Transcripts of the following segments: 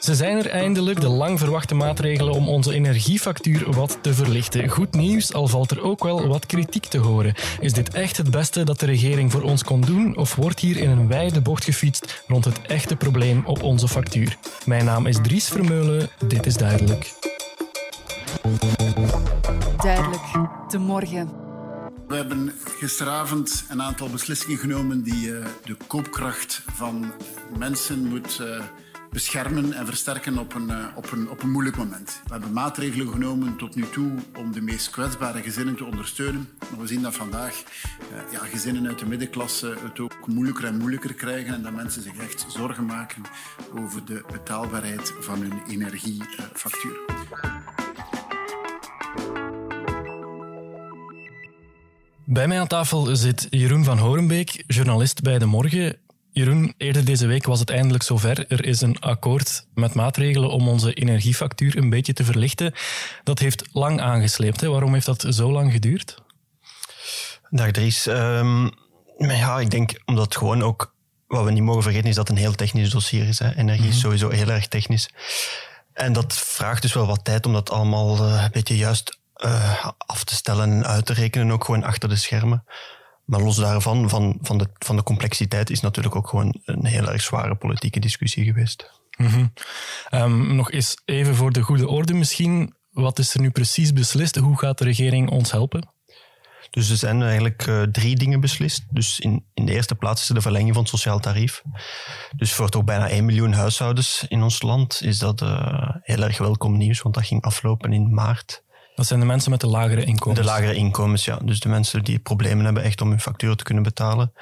Ze zijn er eindelijk, de lang verwachte maatregelen om onze energiefactuur wat te verlichten. Goed nieuws, al valt er ook wel wat kritiek te horen. Is dit echt het beste dat de regering voor ons kon doen, of wordt hier in een wijde bocht gefietst rond het echte probleem op onze factuur? Mijn naam is Dries Vermeulen, dit is duidelijk. Duidelijk, de morgen. We hebben gisteravond een aantal beslissingen genomen die uh, de koopkracht van mensen moet uh, beschermen en versterken op een, uh, op, een, op een moeilijk moment. We hebben maatregelen genomen tot nu toe om de meest kwetsbare gezinnen te ondersteunen. Maar we zien dat vandaag ja, gezinnen uit de middenklasse het ook moeilijker en moeilijker krijgen en dat mensen zich echt zorgen maken over de betaalbaarheid van hun energiefactuur. Bij mij aan tafel zit Jeroen van Horenbeek, journalist bij De Morgen. Jeroen, eerder deze week was het eindelijk zover. Er is een akkoord met maatregelen om onze energiefactuur een beetje te verlichten. Dat heeft lang aangesleept. Hè? Waarom heeft dat zo lang geduurd? Dag Dries. Um, ja, ik denk omdat gewoon ook... Wat we niet mogen vergeten is dat het een heel technisch dossier is. Hè. Energie is sowieso heel erg technisch. En dat vraagt dus wel wat tijd om dat allemaal uh, een beetje juist uh, af te stellen en uit te rekenen, ook gewoon achter de schermen. Maar los daarvan, van, van, de, van de complexiteit, is natuurlijk ook gewoon een heel erg zware politieke discussie geweest. Mm -hmm. um, nog eens even voor de goede orde misschien. Wat is er nu precies beslist? Hoe gaat de regering ons helpen? Dus er zijn eigenlijk uh, drie dingen beslist. Dus in, in de eerste plaats is er de verlenging van het sociaal tarief. Dus voor toch bijna 1 miljoen huishoudens in ons land is dat uh, heel erg welkom nieuws, want dat ging aflopen in maart. Dat zijn de mensen met de lagere inkomens? De lagere inkomens, ja. Dus de mensen die problemen hebben echt om hun factuur te kunnen betalen.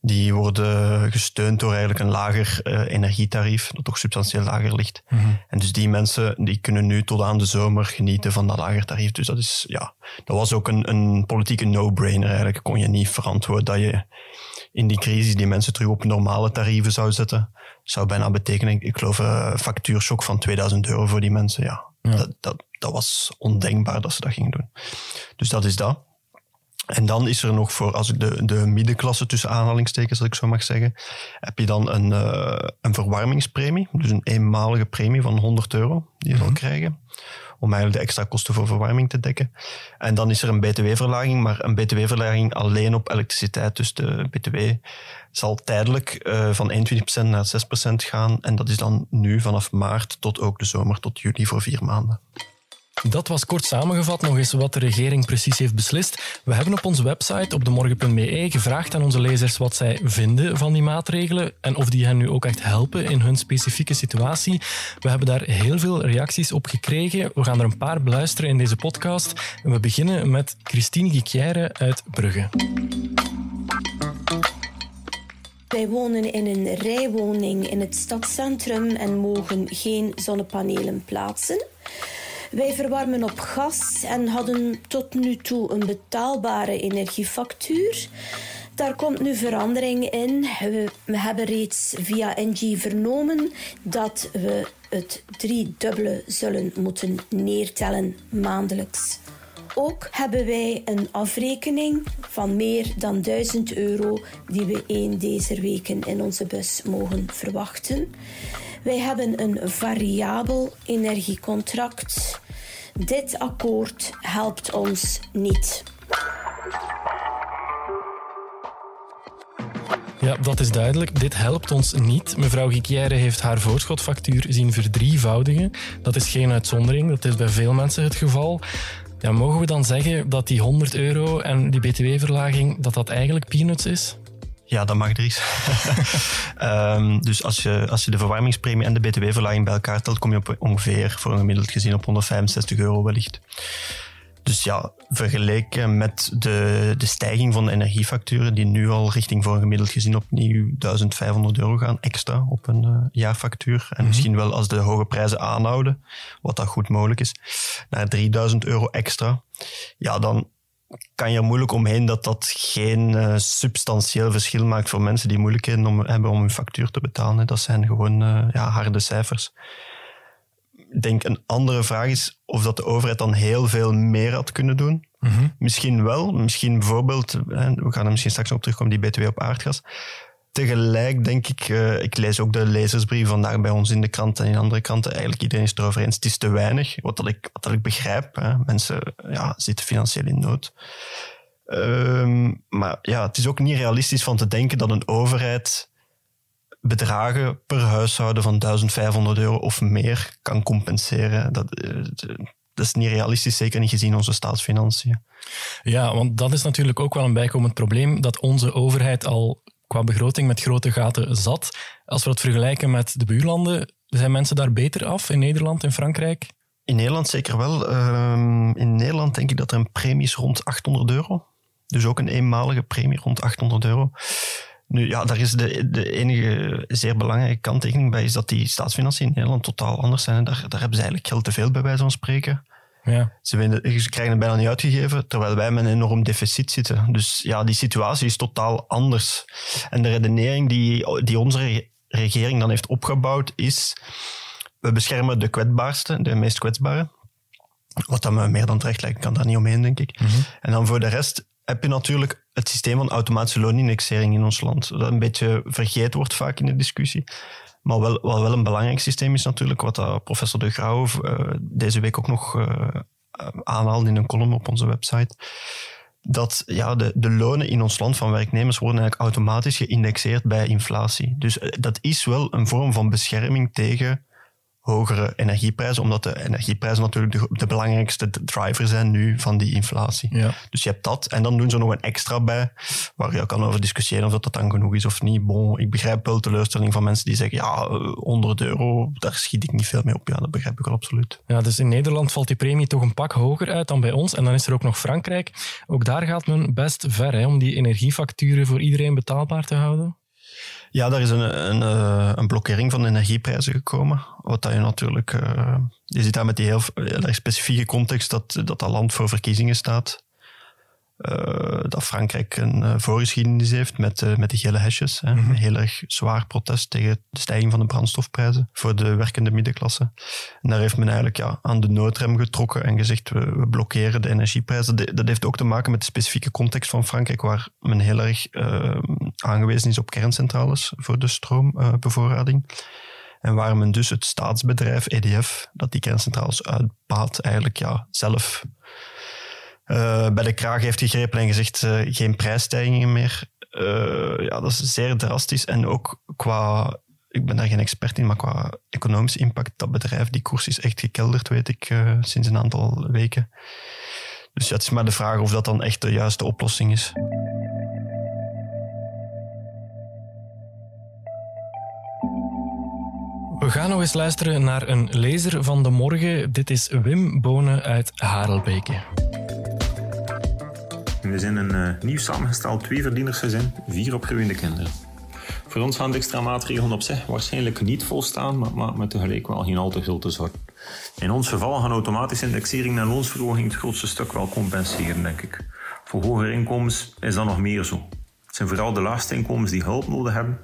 Die worden gesteund door eigenlijk een lager uh, energietarief, dat toch substantieel lager ligt. Mm -hmm. En dus die mensen die kunnen nu tot aan de zomer genieten van dat lager tarief. Dus dat is, ja, dat was ook een, een politieke no-brainer eigenlijk. Kon je niet verantwoorden dat je in die crisis die mensen terug op normale tarieven zou zetten. Zou bijna betekenen, ik geloof, een factuurshock van 2000 euro voor die mensen. Ja, ja. Dat, dat, dat was ondenkbaar dat ze dat gingen doen. Dus dat is dat. En dan is er nog voor, als ik de, de middenklasse tussen aanhalingstekens, als ik zo mag zeggen, heb je dan een, uh, een verwarmingspremie. Dus een eenmalige premie van 100 euro die je mm -hmm. zal krijgen. Om eigenlijk de extra kosten voor verwarming te dekken. En dan is er een btw-verlaging, maar een btw-verlaging alleen op elektriciteit. Dus de btw zal tijdelijk uh, van 21% naar 6% gaan. En dat is dan nu vanaf maart tot ook de zomer, tot juli voor vier maanden. Dat was kort samengevat nog eens wat de regering precies heeft beslist. We hebben op onze website op demorgen.be gevraagd aan onze lezers wat zij vinden van die maatregelen en of die hen nu ook echt helpen in hun specifieke situatie. We hebben daar heel veel reacties op gekregen. We gaan er een paar beluisteren in deze podcast. We beginnen met Christine Guicchière uit Brugge. Wij wonen in een rijwoning in het stadscentrum en mogen geen zonnepanelen plaatsen. Wij verwarmen op gas en hadden tot nu toe een betaalbare energiefactuur. Daar komt nu verandering in. We, hebben reeds via NG vernomen dat we het driedubbele zullen moeten neertellen maandelijks. Ook hebben wij een afrekening van meer dan 1000 euro die we één deze weken in onze bus mogen verwachten. Wij hebben een variabel energiecontract. Dit akkoord helpt ons niet. Ja, dat is duidelijk. Dit helpt ons niet. Mevrouw Guicchière heeft haar voorschotfactuur zien verdrievoudigen. Dat is geen uitzondering, dat is bij veel mensen het geval. Ja, mogen we dan zeggen dat die 100 euro en die btw-verlaging, dat dat eigenlijk peanuts is? Ja, dat mag Dries. um, dus als je, als je de verwarmingspremie en de btw-verlaging bij elkaar telt, kom je op ongeveer, voor een gemiddeld gezien, op 165 euro wellicht. Dus ja, vergeleken met de, de stijging van de energiefacturen, die nu al richting voor een gemiddeld gezien opnieuw 1500 euro gaan extra op een uh, jaarfactuur. En mm-hmm. misschien wel als de hoge prijzen aanhouden, wat dat goed mogelijk is, naar 3000 euro extra. Ja, dan kan je er moeilijk omheen dat dat geen uh, substantieel verschil maakt voor mensen die moeilijkheden om, hebben om hun factuur te betalen. Dat zijn gewoon uh, ja, harde cijfers. Ik denk een andere vraag is of dat de overheid dan heel veel meer had kunnen doen. Misschien wel. Misschien bijvoorbeeld, we gaan er misschien straks op terugkomen, die BTW op aardgas. Tegelijk denk ik, uh, ik lees ook de lezersbrief vandaag bij ons in de krant en in andere kranten. Eigenlijk iedereen is het erover eens. Het is te weinig, wat dat ik, wat dat ik begrijp. Hè. Mensen ja, zitten financieel in nood. Ehm, maar ja, het is ook niet realistisch van te denken dat een overheid bedragen per huishouden van 1500 euro of meer kan compenseren. Dat, eh, dat is niet realistisch, zeker niet gezien onze staatsfinanciën. Ja, want dat is natuurlijk ook wel een bijkomend probleem dat onze overheid al qua begroting met grote gaten zat. Als we dat vergelijken met de buurlanden, zijn mensen daar beter af in Nederland en Frankrijk? In Nederland zeker wel. Ehm, in Nederland denk ik dat er een premie is rond 800 euro. Dus ook een eenmalige premie rond 800 euro. Nu, ja, daar is de, de enige zeer belangrijke kanttekening bij, is dat die staatsfinanciën in Nederland totaal anders zijn. Daar, daar hebben ze eigenlijk geld te veel bij wijze van spreken. Ja. Ze, ze, krijgen het bijna niet uitgegeven, terwijl wij met een enorm deficit zitten. Dus ja, die situatie is totaal anders. En de redenering die, die onze regering dan heeft opgebouwd is, we beschermen de kwetsbaarste, de meest kwetsbare. Wat dan me meer dan terecht lijkt, kan daar niet omheen, denk ik. Mhm. En dan voor de rest heb je natuurlijk het systeem van automatische loonindexering in ons land. Dat een beetje vergeten wordt vaak in de discussie. Maar wel, wat wel een belangrijk systeem is natuurlijk, wat professor De Grauw uh, deze week ook nog uh, aanhaalde in een column op onze website. Dat ja, de, de lonen in ons land van werknemers worden eigenlijk automatisch geïndexeerd bij inflatie. Dus dat is wel een vorm van bescherming tegen hogere energieprijzen, omdat de energieprijzen natuurlijk de, de belangrijkste driver zijn nu van die inflatie. Ja. Dus je hebt dat en dan doen ze nog een extra bij, waar je kan over discussiëren of dat, dan genoeg is of niet. Bon, ik begrijp wel teleurstelling van mensen die zeggen, ja, 100 euro, daar schiet ik niet veel mee op. Ja, dat begrijp ik wel absoluut. Ja, dus in Nederland valt die premie toch een pak hoger uit dan bij ons. En dan is er ook nog Frankrijk. Ook daar gaat men best ver hè, om die energiefacturen voor iedereen betaalbaar te houden. Ja, daar is een, een, eh, een blokkering van de energieprijzen gekomen. Wat dat je natuurlijk... Uh, je ziet daar met die heel, heel specifieke context dat, dat dat land voor verkiezingen staat. Uh, dat Frankrijk een uh, voorgeschiedenis heeft met, uh, met de gele hesjes. Hè. Mm Heel erg zwaar protest tegen de stijging van de brandstofprijzen voor de werkende middenklasse. En daar heeft men eigenlijk ja, aan de noodrem getrokken en gezegd we, we blokkeren de energieprijzen. De, dat heeft ook te maken met de specifieke context van Frankrijk, waar men heel erg aangewezen is op kerncentrales voor de stroombevoorrading. En waar men dus het staatsbedrijf EDF, dat die kerncentrales uitbaat, eigenlijk ja, zelf uh, bij de kraag heeft gegrepen en gezegd uh, geen prijsstijgingen meer. Uh, ja, dat is zeer drastisch. En ook qua, ik ben daar geen expert in, maar qua economisch impact, dat bedrijf, die koers is echt gekelderd, weet ik, sinds een aantal weken. Dus ja, het is maar de vraag of dat dan echt de juiste oplossing is. We gaan nog eens luisteren naar een lezer van de morgen. Dit is Wim Bonen uit Harelbeke. We zijn een uh, nieuw samengesteld tweeverdienersgezin, vier opgewoende kinderen. Voor ons gaan de extra maatregelen op zich waarschijnlijk niet volstaan, maar maakt me tegelijk wel geen al te grote zorgen. In ons geval gaan automatische indexering en loonsverhoging het grootste stuk wel compenseren, denk ik. Voor hogere inkomens is dat nog meer zo. Het zijn vooral de laagste inkomens die hulp nodig hebben,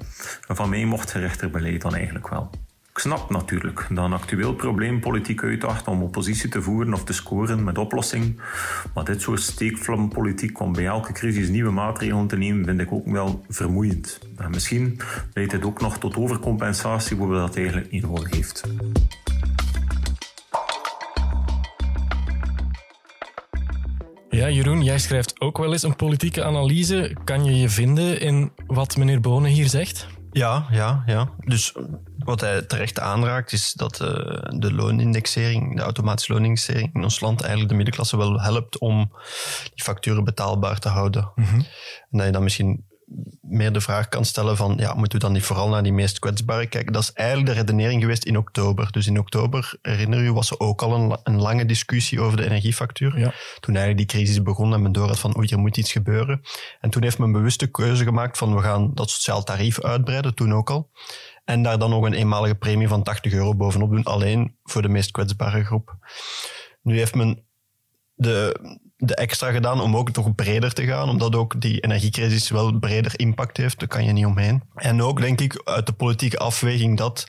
en van mij mocht gerichter beleid dan eigenlijk wel. Ik snap natuurlijk dat een actueel probleem politiek uitdacht om oppositie te voeren of te scoren met oplossingen. Maar dit soort steekvlampolitiek om bij elke crisis nieuwe maatregelen te nemen, vind ik ook wel vermoeiend. En misschien leidt dit ook nog tot overcompensatie, waar we dat eigenlijk niet nodig heeft. Ja, Jeroen, jij schrijft ook wel eens een politieke analyse. Kan je je vinden in wat meneer Bonen hier zegt? Ja, ja, ja. Dus wat hij terecht aanraakt is dat uh, de loonindexering, de automatische loonindexering in ons land eigenlijk de middenklasse wel helpt om die facturen betaalbaar te houden. Mm -hmm. En dat je dan misschien meer de vraag kan stellen van, ja, moeten we dan niet vooral naar die meest kwetsbare kijken? Dat is eigenlijk de redenering geweest in oktober. Dus in oktober, herinner je, was er ook al een, een lange discussie over de energiefactuur. Ja. Toen eigenlijk die crisis begon en men door had van, oei, er moet iets gebeuren. En toen heeft men bewuste keuze gemaakt van, we gaan dat sociaal tarief uitbreiden, toen ook al. En daar dan nog een eenmalige premie van 80 euro bovenop doen, alleen voor de meest kwetsbare groep. Nu heeft men de, de extra gedaan om ook toch breder te gaan, omdat ook die energiecrisis wel breder impact heeft, daar kan je niet omheen. En ook denk ik uit de politieke afweging dat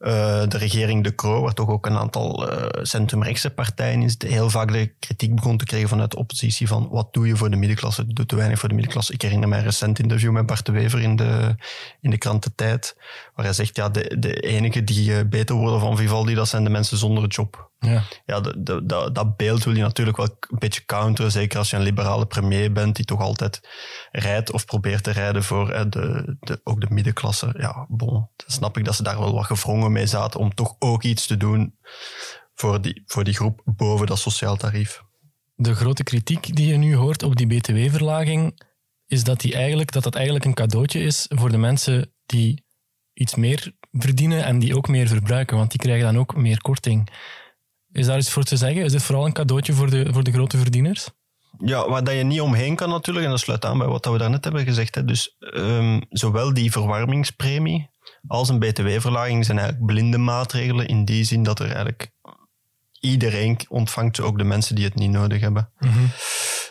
uh, de regering De Croo, waar toch ook een aantal uh, centrumrechtse partijen zitten, heel vaak de kritiek begon te krijgen vanuit de oppositie van wat doe je voor de middenklasse, doe te weinig voor de middenklasse. Ik herinner mij een recent interview met Bart de Wever in de, in de krant De Tijd, waar hij zegt, ja, de, de enige die uh, beter worden van Vivaldi, dat zijn de mensen zonder job. Ja, ja de, de, dat, dat beeld wil je natuurlijk wel een beetje counteren, zeker als je een liberale premier bent die toch altijd rijdt of probeert te rijden voor de, de, ook de middenklasse. Ja, bon, dan snap ik dat ze daar wel wat gevrongen mee zaten om toch ook iets te doen voor die, voor die groep boven dat sociaal tarief. De grote kritiek die je nu hoort op die btw-verlaging is dat, die eigenlijk, dat dat eigenlijk een cadeautje is voor de mensen die iets meer verdienen en die ook meer verbruiken, want die krijgen dan ook meer korting. Is daar iets voor te zeggen? Is dit vooral een cadeautje voor de, voor de grote verdieners? Ja, waar dat je niet omheen kan natuurlijk, en dat sluit aan bij wat we daarnet hebben gezegd. Hè. Dus um, zowel die verwarmingspremie als een btw-verlaging zijn eigenlijk blinde maatregelen in die zin dat er eigenlijk iedereen ontvangt, ook de mensen die het niet nodig hebben. Mhm.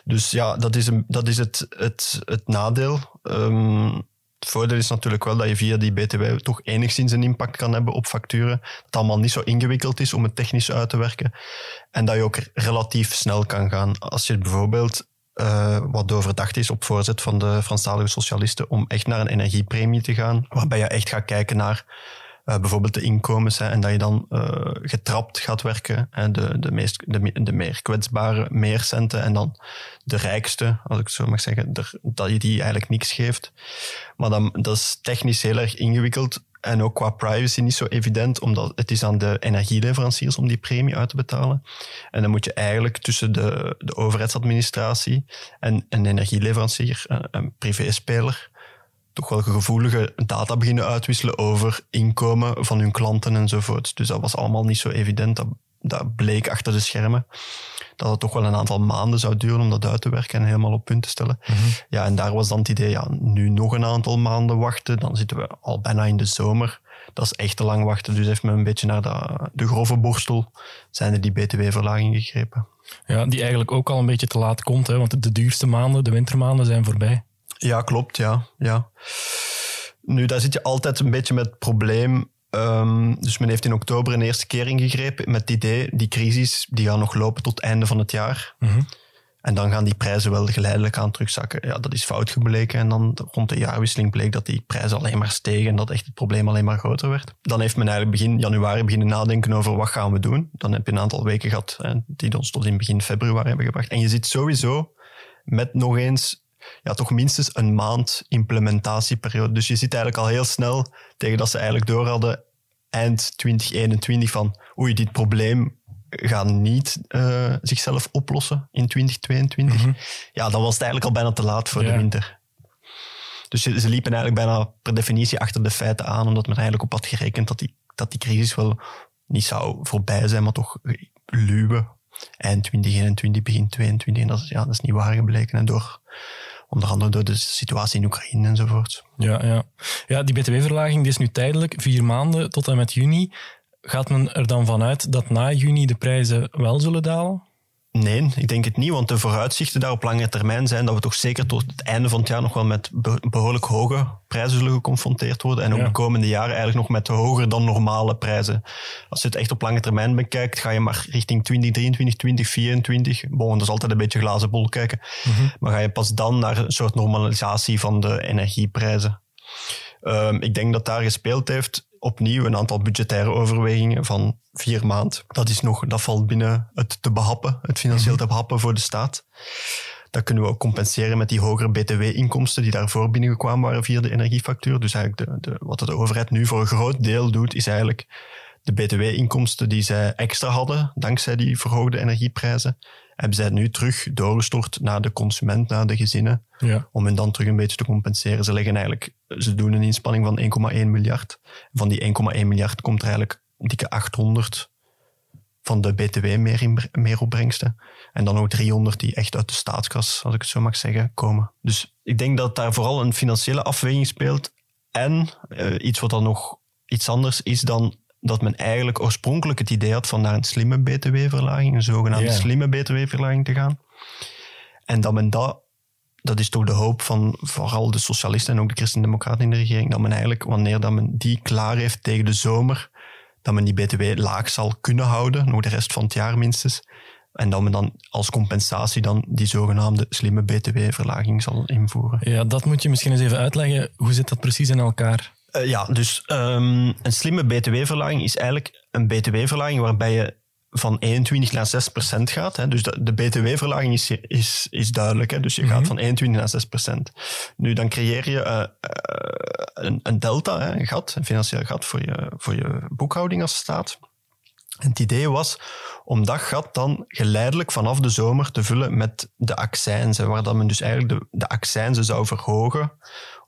Dus ja, dat is, een, dat is het, het, het nadeel. Um, het voordeel is natuurlijk wel dat je via die BTW toch enigszins een impact kan hebben op facturen. Dat allemaal niet zo ingewikkeld is om het technisch uit te werken. En dat je ook relatief snel kan gaan. Als je bijvoorbeeld uh, wat doorverdacht is op voorzet van de Franstalige socialisten om echt naar een energiepremie te gaan, waarbij je echt gaat kijken naar uh, bijvoorbeeld de inkomens hè, en dat je dan uh, getrapt gaat werken. Hè, de, de, meest, de, meer kwetsbare, meer centen en dan de rijkste, als ik zo mag zeggen, dat je die eigenlijk niks geeft. Maar dan, dat is technisch heel erg ingewikkeld en ook qua privacy niet zo evident, omdat het is aan de energieleveranciers om die premie uit te betalen. En dan moet je eigenlijk tussen de, de overheidsadministratie en een energieleverancier, een, een privéspeler, toch wel gevoelige data beginnen uitwisselen over inkomen van hun klanten enzovoort. Dus dat was allemaal niet zo evident. Dat, dat bleek achter de schermen dat het toch wel een aantal maanden zou duren om dat uit te werken en helemaal op punt te stellen. Mhm. Ja, en daar was dan het idee, ja, nu nog een aantal maanden wachten, dan zitten we al bijna in de zomer. Dat is echt te lang wachten, dus heeft men een beetje naar de, de grove borstel, zijn er die btw-verlaging gegrepen. Ja, die eigenlijk ook al een beetje te laat komt, hè, want de duurste maanden, de wintermaanden, zijn voorbij. Ja, klopt, ja. ja. Nu, daar zit je altijd een beetje met het probleem Um, dus men heeft in oktober een eerste keer ingegrepen met het idee, die crisis die gaat nog lopen tot het einde van het jaar. Mm En dan gaan die prijzen wel geleidelijk aan terugzakken. Ja, dat is fout gebleken. En dan rond de jaarwisseling bleek dat die prijzen alleen maar stegen en dat echt het probleem alleen maar groter werd. Dan heeft men eigenlijk begin januari beginnen nadenken over wat gaan we doen. Dan heb je een aantal weken gehad hè, die ons tot in begin februari hebben gebracht. En je zit sowieso met nog eens ja, toch minstens een maand implementatieperiode. Dus je zit eigenlijk al heel snel tegen dat ze eigenlijk door hadden eind 2021 van oei, dit probleem gaat niet uh, zichzelf oplossen in 2022. Mhm. Ja, dan was het eigenlijk al bijna te laat voor de winter. Dus ze, ze, liepen eigenlijk bijna per definitie achter de feiten aan, omdat men eigenlijk op had gerekend dat die, dat die crisis wel niet zou voorbij zijn, maar toch luwe eind 2021, begin 2022. En dat is, ja, dat is niet waar gebleken. En door Onder andere door de situatie in Oekraïne enzovoort. Ja, ja. ja die btw-verlaging is nu tijdelijk, vier maanden tot en met juni. Gaat men er dan vanuit dat na juni de prijzen wel zullen dalen? Nee, ik denk het niet, want de vooruitzichten daar op lange termijn zijn dat we toch zeker tot het einde van het jaar nog wel met behoorlijk hoge prijzen zullen geconfronteerd worden. En ook de komende jaren eigenlijk nog met hoger dan normale prijzen. Als je het echt op lange termijn bekijkt, ga je maar richting 2023, 2024. Bon, dat is altijd een beetje glazen bol kijken. Mhm. Maar ga je pas dan naar een soort normalisatie van de energieprijzen. Um, ik denk dat daar gespeeld heeft opnieuw een aantal budgettaire overwegingen van vier maanden. Dat, is nog, dat valt binnen het te behappen, het financieel mhm. te behappen voor de staat. Dat kunnen we ook compenseren met die hogere btw-inkomsten die daarvoor binnengekwamen waren via de energiefactuur. Dus eigenlijk de, de, wat de overheid nu voor een groot deel doet, is eigenlijk de btw-inkomsten die zij extra hadden, dankzij die verhoogde energieprijzen, hebben zij nu terug doorgestort naar de consument, naar de gezinnen, ja. om hen dan terug een beetje te compenseren. Ze leggen eigenlijk, ze doen een inspanning van 1,1 miljard. Van die 1,1 miljard komt er eigenlijk dikke 800 van de BTW meer. En dan ook 300 die echt uit de staatskas, als ik het zo mag zeggen, komen. Dus ik denk dat daar vooral een financiële afweging speelt. En uh, iets wat dan nog iets anders is dan dat men eigenlijk oorspronkelijk het idee had van naar een slimme btw-verlaging, een zogenaamde slimme btw-verlaging te gaan. En dat men dat, dat is toch de hoop van vooral de socialisten en ook de christendemocraten in de regering, dat men eigenlijk, wanneer dat men die klaar heeft tegen de zomer, dat men die BTW laag zal kunnen houden, nog de rest van het jaar minstens. En dat men dan als compensatie dan die zogenaamde slimme BTW-verlaging zal invoeren. Ja, dat moet je misschien eens even uitleggen. Hoe zit dat precies in elkaar? Uh, ja, dus um, een slimme BTW-verlaging is eigenlijk een BTW-verlaging waarbij je van 21 naar 6 procent gaat. Hè. Dus de, de btw-verlaging is, is, is duidelijk. Hè. Dus je gaat van 21 naar 6 procent. Nu, dan creëer je uh, een, een, delta, hè, een gat, een financieel gat voor je, voor je boekhouding als staat. En het idee was om dat gat dan geleidelijk vanaf de zomer te vullen met de accijnzen, waar dat men dus eigenlijk de, de accijnzen zou verhogen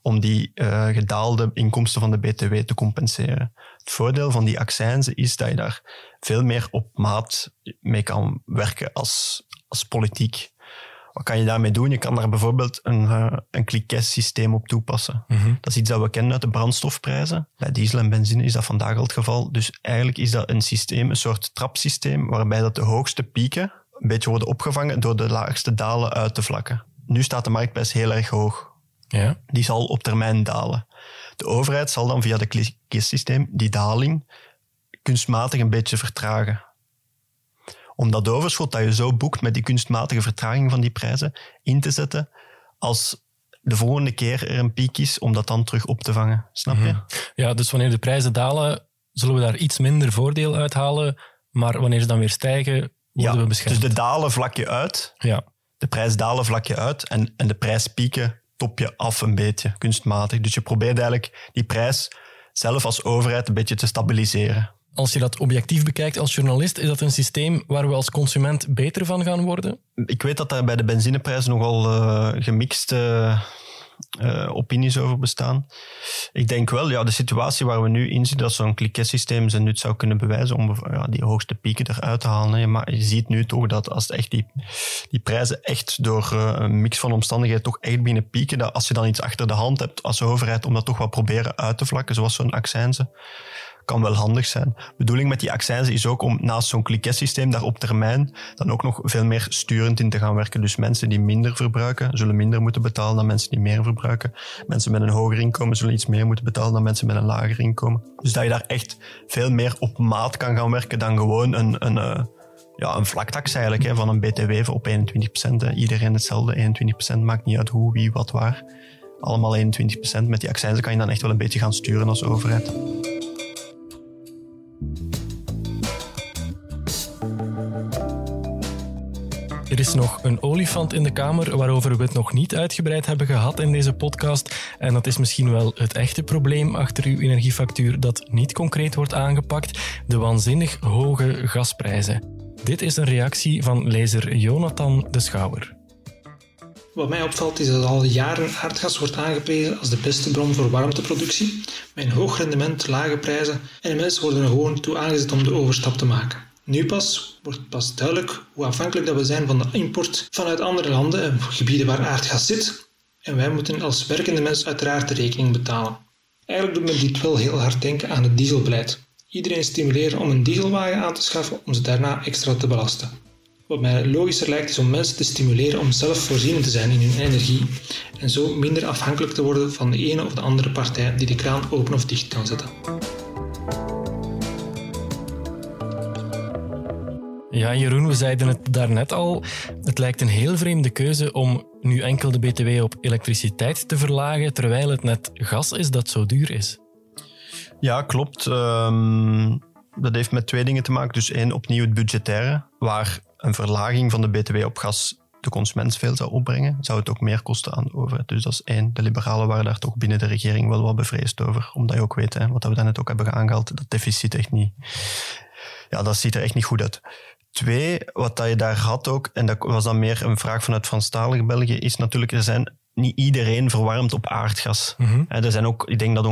om die uh, gedaalde inkomsten van de BTW te compenseren. Het voordeel van die accijnzen is dat je daar veel meer op maat mee kan werken als, als politiek. Wat kan je daarmee doen? Je kan daar bijvoorbeeld een, uh, een systeem op toepassen. Mm -hmm. Dat is iets dat we kennen uit de brandstofprijzen. Bij diesel en benzine is dat vandaag al het geval. Dus eigenlijk is dat een systeem, een soort trapsysteem, waarbij dat de hoogste pieken een beetje worden opgevangen door de laagste dalen uit te vlakken. Nu staat de marktprijs heel erg hoog. Ja. Die zal op termijn dalen. De overheid zal dan via het kistsysteem die daling kunstmatig een beetje vertragen. Om dat overschot dat je zo boekt met die kunstmatige vertraging van die prijzen in te zetten als de volgende keer er een piek is, om dat dan terug op te vangen. Snap je? Mhm. Ja, dus wanneer de prijzen dalen, zullen we daar iets minder voordeel uithalen, maar wanneer ze dan weer stijgen, worden we beschermd. Dus de dalen vlak je uit, ja. de prijs dalen vlak je uit en, en de prijspieken top je af een beetje, kunstmatig. Dus je probeert eigenlijk die prijs zelf als overheid een beetje te stabiliseren. Als je dat objectief bekijkt als journalist, is dat een systeem waar we als consument beter van gaan worden? Ik weet dat daar bij de benzineprijzen nogal uh, gemixte uh, opinies over bestaan. Ik denk wel, ja, de situatie waar we nu in zitten, dat zo'n systeem zijn nut zou kunnen bewijzen om ja, die hoogste pieken eruit te halen. Maar je ziet nu toch dat als echt die, die prijzen echt door uh, een mix van omstandigheden toch echt binnen pieken, dat als je dan iets achter de hand hebt als overheid om dat toch wat proberen uit te vlakken, zoals zo'n accijnze, kan wel handig zijn. De bedoeling met die accijnzen is ook om naast zo'n systeem daar op termijn dan ook nog veel meer sturend in te gaan werken. Dus mensen die minder verbruiken, zullen minder moeten betalen dan mensen die meer verbruiken. Mensen met een hoger inkomen zullen iets meer moeten betalen dan mensen met een lager inkomen. Dus dat je daar echt veel meer op maat kan gaan werken dan gewoon een, een, uh, ja, een vlaktax eigenlijk, hè, van een btw op 21%. Iedereen hetzelfde, 21%, maakt niet uit hoe, wie, wat, waar. Allemaal 21%. Met die accijnzen kan je dan echt wel een beetje gaan sturen als overheid. Is nog een olifant in de kamer waarover we het nog niet uitgebreid hebben gehad in deze podcast. En dat is misschien wel het echte probleem achter uw energiefactuur dat niet concreet wordt aangepakt: de waanzinnig hoge gasprijzen. Dit is een reactie van lezer Jonathan de Schouwer. Wat mij opvalt is dat al jaren aardgas wordt aangeprezen als de beste bron voor warmteproductie, met een hoog rendement, lage prijzen en mensen worden er gewoon toe aangezet om de overstap te maken. Nu pas wordt pas duidelijk hoe afhankelijk dat we zijn van de import vanuit andere landen en gebieden waar aardgas zit. En wij moeten als werkende mens uiteraard de rekening betalen. Eigenlijk doet me dit wel heel hard denken aan het dieselbeleid. Iedereen stimuleren om een dieselwagen aan te schaffen om ze daarna extra te belasten. Wat mij logischer lijkt is om mensen te stimuleren om zelf voorzienend te zijn in hun energie en zo minder afhankelijk te worden van de ene of de andere partij die de kraan open of dicht kan zetten. Ja, Jeroen, we zeiden het daarnet al. Het lijkt een heel vreemde keuze om nu enkel de BTW op elektriciteit te verlagen, terwijl het net gas is dat zo duur is. Ja, klopt. Um, dat heeft met twee dingen te maken. Dus één, opnieuw het budgettaire, waar een verlaging van de BTW op gas de consument veel zou opbrengen, zou het ook meer kosten aan overheid. Dus dat is één. De liberalen waren daar toch binnen de regering wel wat bevreesd over. Omdat je ook weet, hè, wat we daarnet ook hebben aangehaald, dat deficit echt niet... Ja, dat ziet er echt niet goed uit. Twee, wat dat je daar had ook, en dat was dan meer een vraag vanuit Franstalige België, is natuurlijk, er zijn niet iedereen verwarmt op aardgas. Mm Er zijn ook, ik denk dat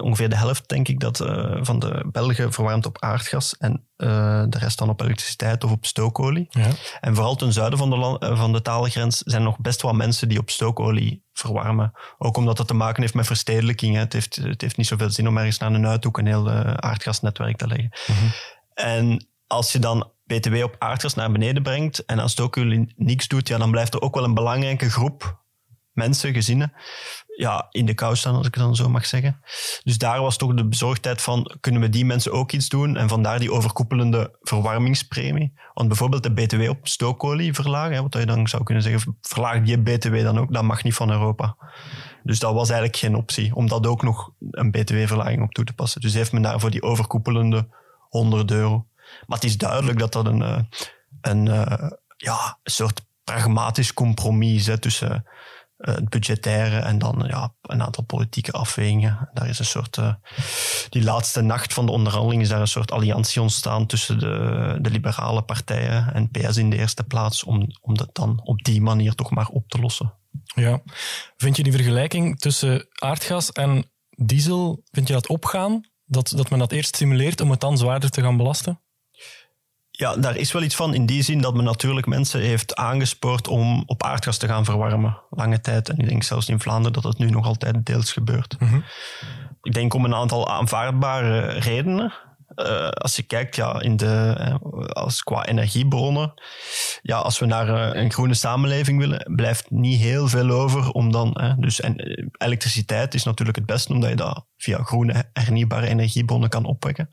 ongeveer de helft, denk ik, dat, uh, van de Belgen verwarmt op aardgas en uh, de rest dan op elektriciteit of op stookolie. Ja. En vooral ten zuiden van de, eh, van de taalgrens zijn nog best wel mensen die op stookolie verwarmen. Ook omdat dat te maken heeft met verstedelijking. Hè. Het, heeft, het heeft niet zoveel zin om ergens naar een uithoek een heel aardgasnetwerk te leggen. Mm En als je dan BTW op aardgas naar beneden brengt en als stookolie niks doet, ja, dan blijft er ook wel een belangrijke groep mensen, gezinnen, ja, in de kou staan, als ik het dan zo mag zeggen. Dus daar was toch de bezorgdheid van, kunnen we die mensen ook iets doen? En vandaar die overkoepelende verwarmingspremie. Want bijvoorbeeld de BTW op stookolie verlagen, wat je dan zou kunnen zeggen, verlaag die BTW dan ook, dat mag niet van Europa. Dus dat was eigenlijk geen optie, om dat ook nog een BTW-verlaging op toe te passen. Dus heeft men daarvoor die overkoepelende 100 euro. Maar het is duidelijk dat dat een, eh, een, eh, ja, een soort pragmatisch compromis is tussen eh, het budgettaire en dan ja, een aantal politieke afwegingen. Daar is een soort, die laatste nacht van de onderhandeling is daar een soort alliantie ontstaan tussen de, de liberale partijen en PS in de eerste plaats, om, om dat dan op die manier toch maar op te lossen. Ja. Vind je die vergelijking tussen aardgas en diesel, vind je dat opgaan? Dat, dat men dat eerst stimuleert om het dan zwaarder te gaan belasten? Ja, daar is wel iets van in die zin dat men natuurlijk mensen heeft aangespoord om op aardgas te gaan verwarmen. Lange tijd. En ik denk zelfs in Vlaanderen dat het nu nog altijd deels gebeurt. Ik denk om een aantal aanvaardbare redenen. Uh, als je kijkt ja, in de, als qua energiebronnen, ja, als we naar uh, een groene samenleving willen, blijft niet heel veel over om dan. Uh, dus en, elektriciteit is natuurlijk het beste, omdat je dat via groene hernieuwbare energiebronnen kan opwekken.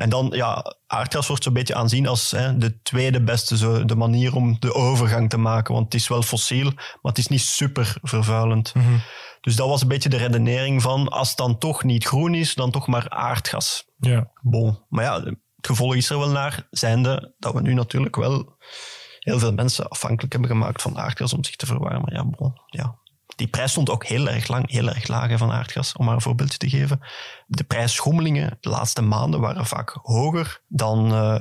En dan, ja, aardgas wordt zo'n beetje aanzien als hè, de tweede beste, zo, de manier om de overgang te maken. Want het is wel fossiel, maar het is niet super vervuilend. Mhm. Dus dat was een beetje de redenering van, als het dan toch niet groen is, dan toch maar aardgas. Ja. Bon. Maar ja, het gevolg is er wel naar, zijnde dat we nu natuurlijk wel heel veel mensen afhankelijk hebben gemaakt van aardgas om zich te verwarmen. Ja, bon, ja. Die prijs stond ook heel erg lang, heel erg laag van aardgas, om maar een voorbeeldje te geven. De prijsschommelingen de laatste maanden waren vaak hoger dan uh,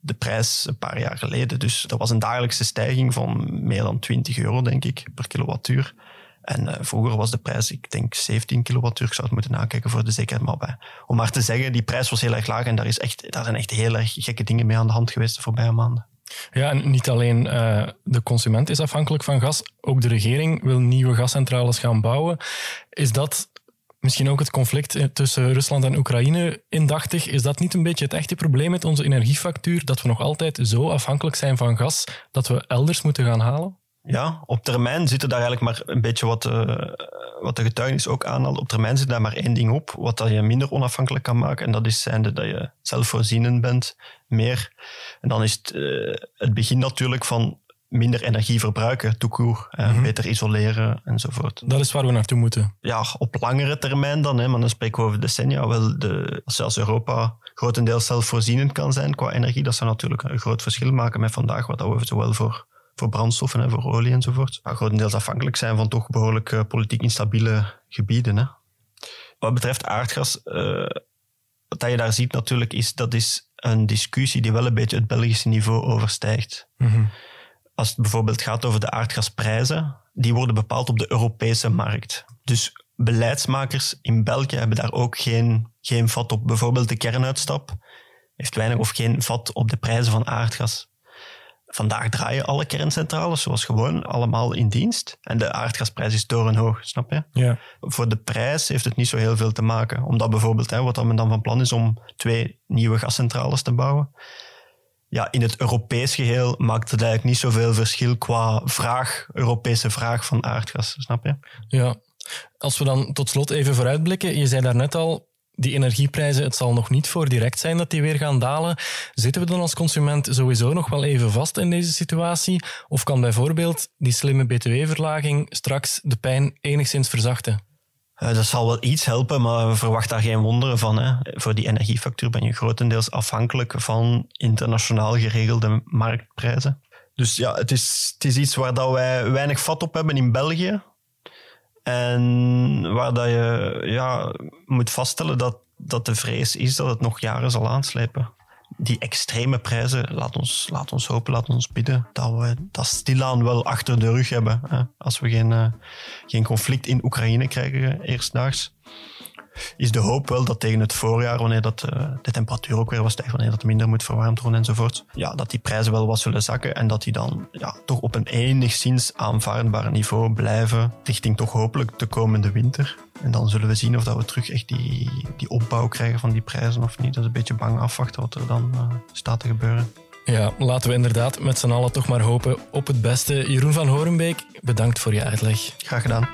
de prijs een paar jaar geleden. Dus dat was een dagelijkse stijging van meer dan 20 euro, denk ik, per kilowattuur. En uh, vroeger was de prijs, ik denk 17 kilowattuur. Ik zou het moeten nakijken voor de zekerheid. Maar bij. om maar te zeggen, die prijs was heel erg laag en daar, is echt, daar zijn echt heel erg gekke dingen mee aan de hand geweest de voorbije maanden. Ja, en niet alleen uh, de consument is afhankelijk van gas, ook de regering wil nieuwe gascentrales gaan bouwen. Is dat misschien ook het conflict tussen Rusland en Oekraïne indachtig? Is dat niet een beetje het echte probleem met onze energiefactuur, dat we nog altijd zo afhankelijk zijn van gas dat we elders moeten gaan halen? Ja, op termijn zit er daar eigenlijk maar een beetje wat, uh, wat de getuigenis ook aanhaalt. Op termijn zit daar maar één ding op, wat dat je minder onafhankelijk kan maken. En dat is zijnde dat je zelfvoorzienend bent, meer. En dan is het, uh, het begin natuurlijk van minder energie verbruiken, toekoer, mm -hmm. beter isoleren enzovoort. Dat is waar we naartoe moeten. Ja, op langere termijn dan, hè, maar dan spreken we over decennia. Wel de, als zelfs Europa grotendeels zelfvoorzienend kan zijn qua energie, dat zou natuurlijk een groot verschil maken met vandaag, wat we zowel voor voor brandstoffen en voor olie enzovoort. Maar grotendeels afhankelijk zijn van toch behoorlijk uh, politiek instabiele gebieden. Hè. Wat betreft aardgas, uh, wat je daar ziet natuurlijk, is dat is een discussie die wel een beetje het Belgische niveau overstijgt. Mm -hmm. Als het bijvoorbeeld gaat over de aardgasprijzen, die worden bepaald op de Europese markt. Dus beleidsmakers in België hebben daar ook geen, geen vat op. Bijvoorbeeld de kernuitstap heeft weinig of geen vat op de prijzen van aardgas. Vandaag draaien alle kerncentrales zoals gewoon allemaal in dienst. En de aardgasprijs is torenhoog, snap je? Ja. Voor de prijs heeft het niet zo heel veel te maken. Omdat bijvoorbeeld, hè, wat men dan van plan is om twee nieuwe gascentrales te bouwen. Ja, in het Europees geheel maakt het eigenlijk niet zoveel verschil qua vraag, Europese vraag van aardgas, snap je? Ja. Als we dan tot slot even vooruitblikken, je zei daarnet al, die energieprijzen, het zal nog niet voor direct zijn dat die weer gaan dalen. Zitten we dan als consument sowieso nog wel even vast in deze situatie? Of kan bijvoorbeeld die slimme btw-verlaging straks de pijn enigszins verzachten? Uh, dat zal wel iets helpen, maar verwacht daar geen wonderen van. Hè. Voor die energiefactuur ben je grotendeels afhankelijk van internationaal geregelde marktprijzen. Dus ja, het is, het is iets waar dat wij weinig vat op hebben in België. En waar dat je ja, moet vaststellen dat, dat de vrees is dat het nog jaren zal aanslepen. Die extreme prijzen, laat ons, laat ons hopen, laat ons bidden dat we dat stilaan wel achter de rug hebben. Hè. Als we geen, uh, geen conflict in Oekraïne krijgen eerstdaags is de hoop wel dat tegen het voorjaar, wanneer dat, uh, de temperatuur ook weer wat stijgt, wanneer dat minder moet verwarmd worden enzovoort, ja, dat die prijzen wel wat zullen zakken en dat die dan ja, toch op een enigszins aanvaardbaar niveau blijven richting toch hopelijk de komende winter. En dan zullen we zien of dat we terug echt die, die opbouw krijgen van die prijzen of niet. Dat is een beetje bang afwachten wat er dan uh, staat te gebeuren. Ja, laten we inderdaad met z'n allen toch maar hopen op het beste. Jeroen van Horenbeek, bedankt voor je uitleg. Graag gedaan.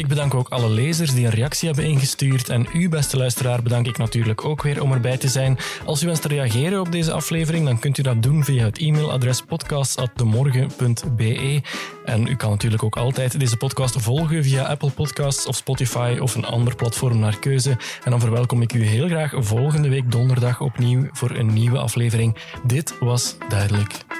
Ik bedank ook alle lezers die een reactie hebben ingestuurd. En u, beste luisteraar, bedank ik natuurlijk ook weer om erbij te zijn. Als u wenst te reageren op deze aflevering, dan kunt u dat doen via het e-mailadres podcast.demorgen.be. En u kan natuurlijk ook altijd deze podcast volgen via Apple Podcasts of Spotify of een ander platform naar keuze. En dan verwelkom ik u heel graag volgende week donderdag opnieuw voor een nieuwe aflevering. Dit was duidelijk.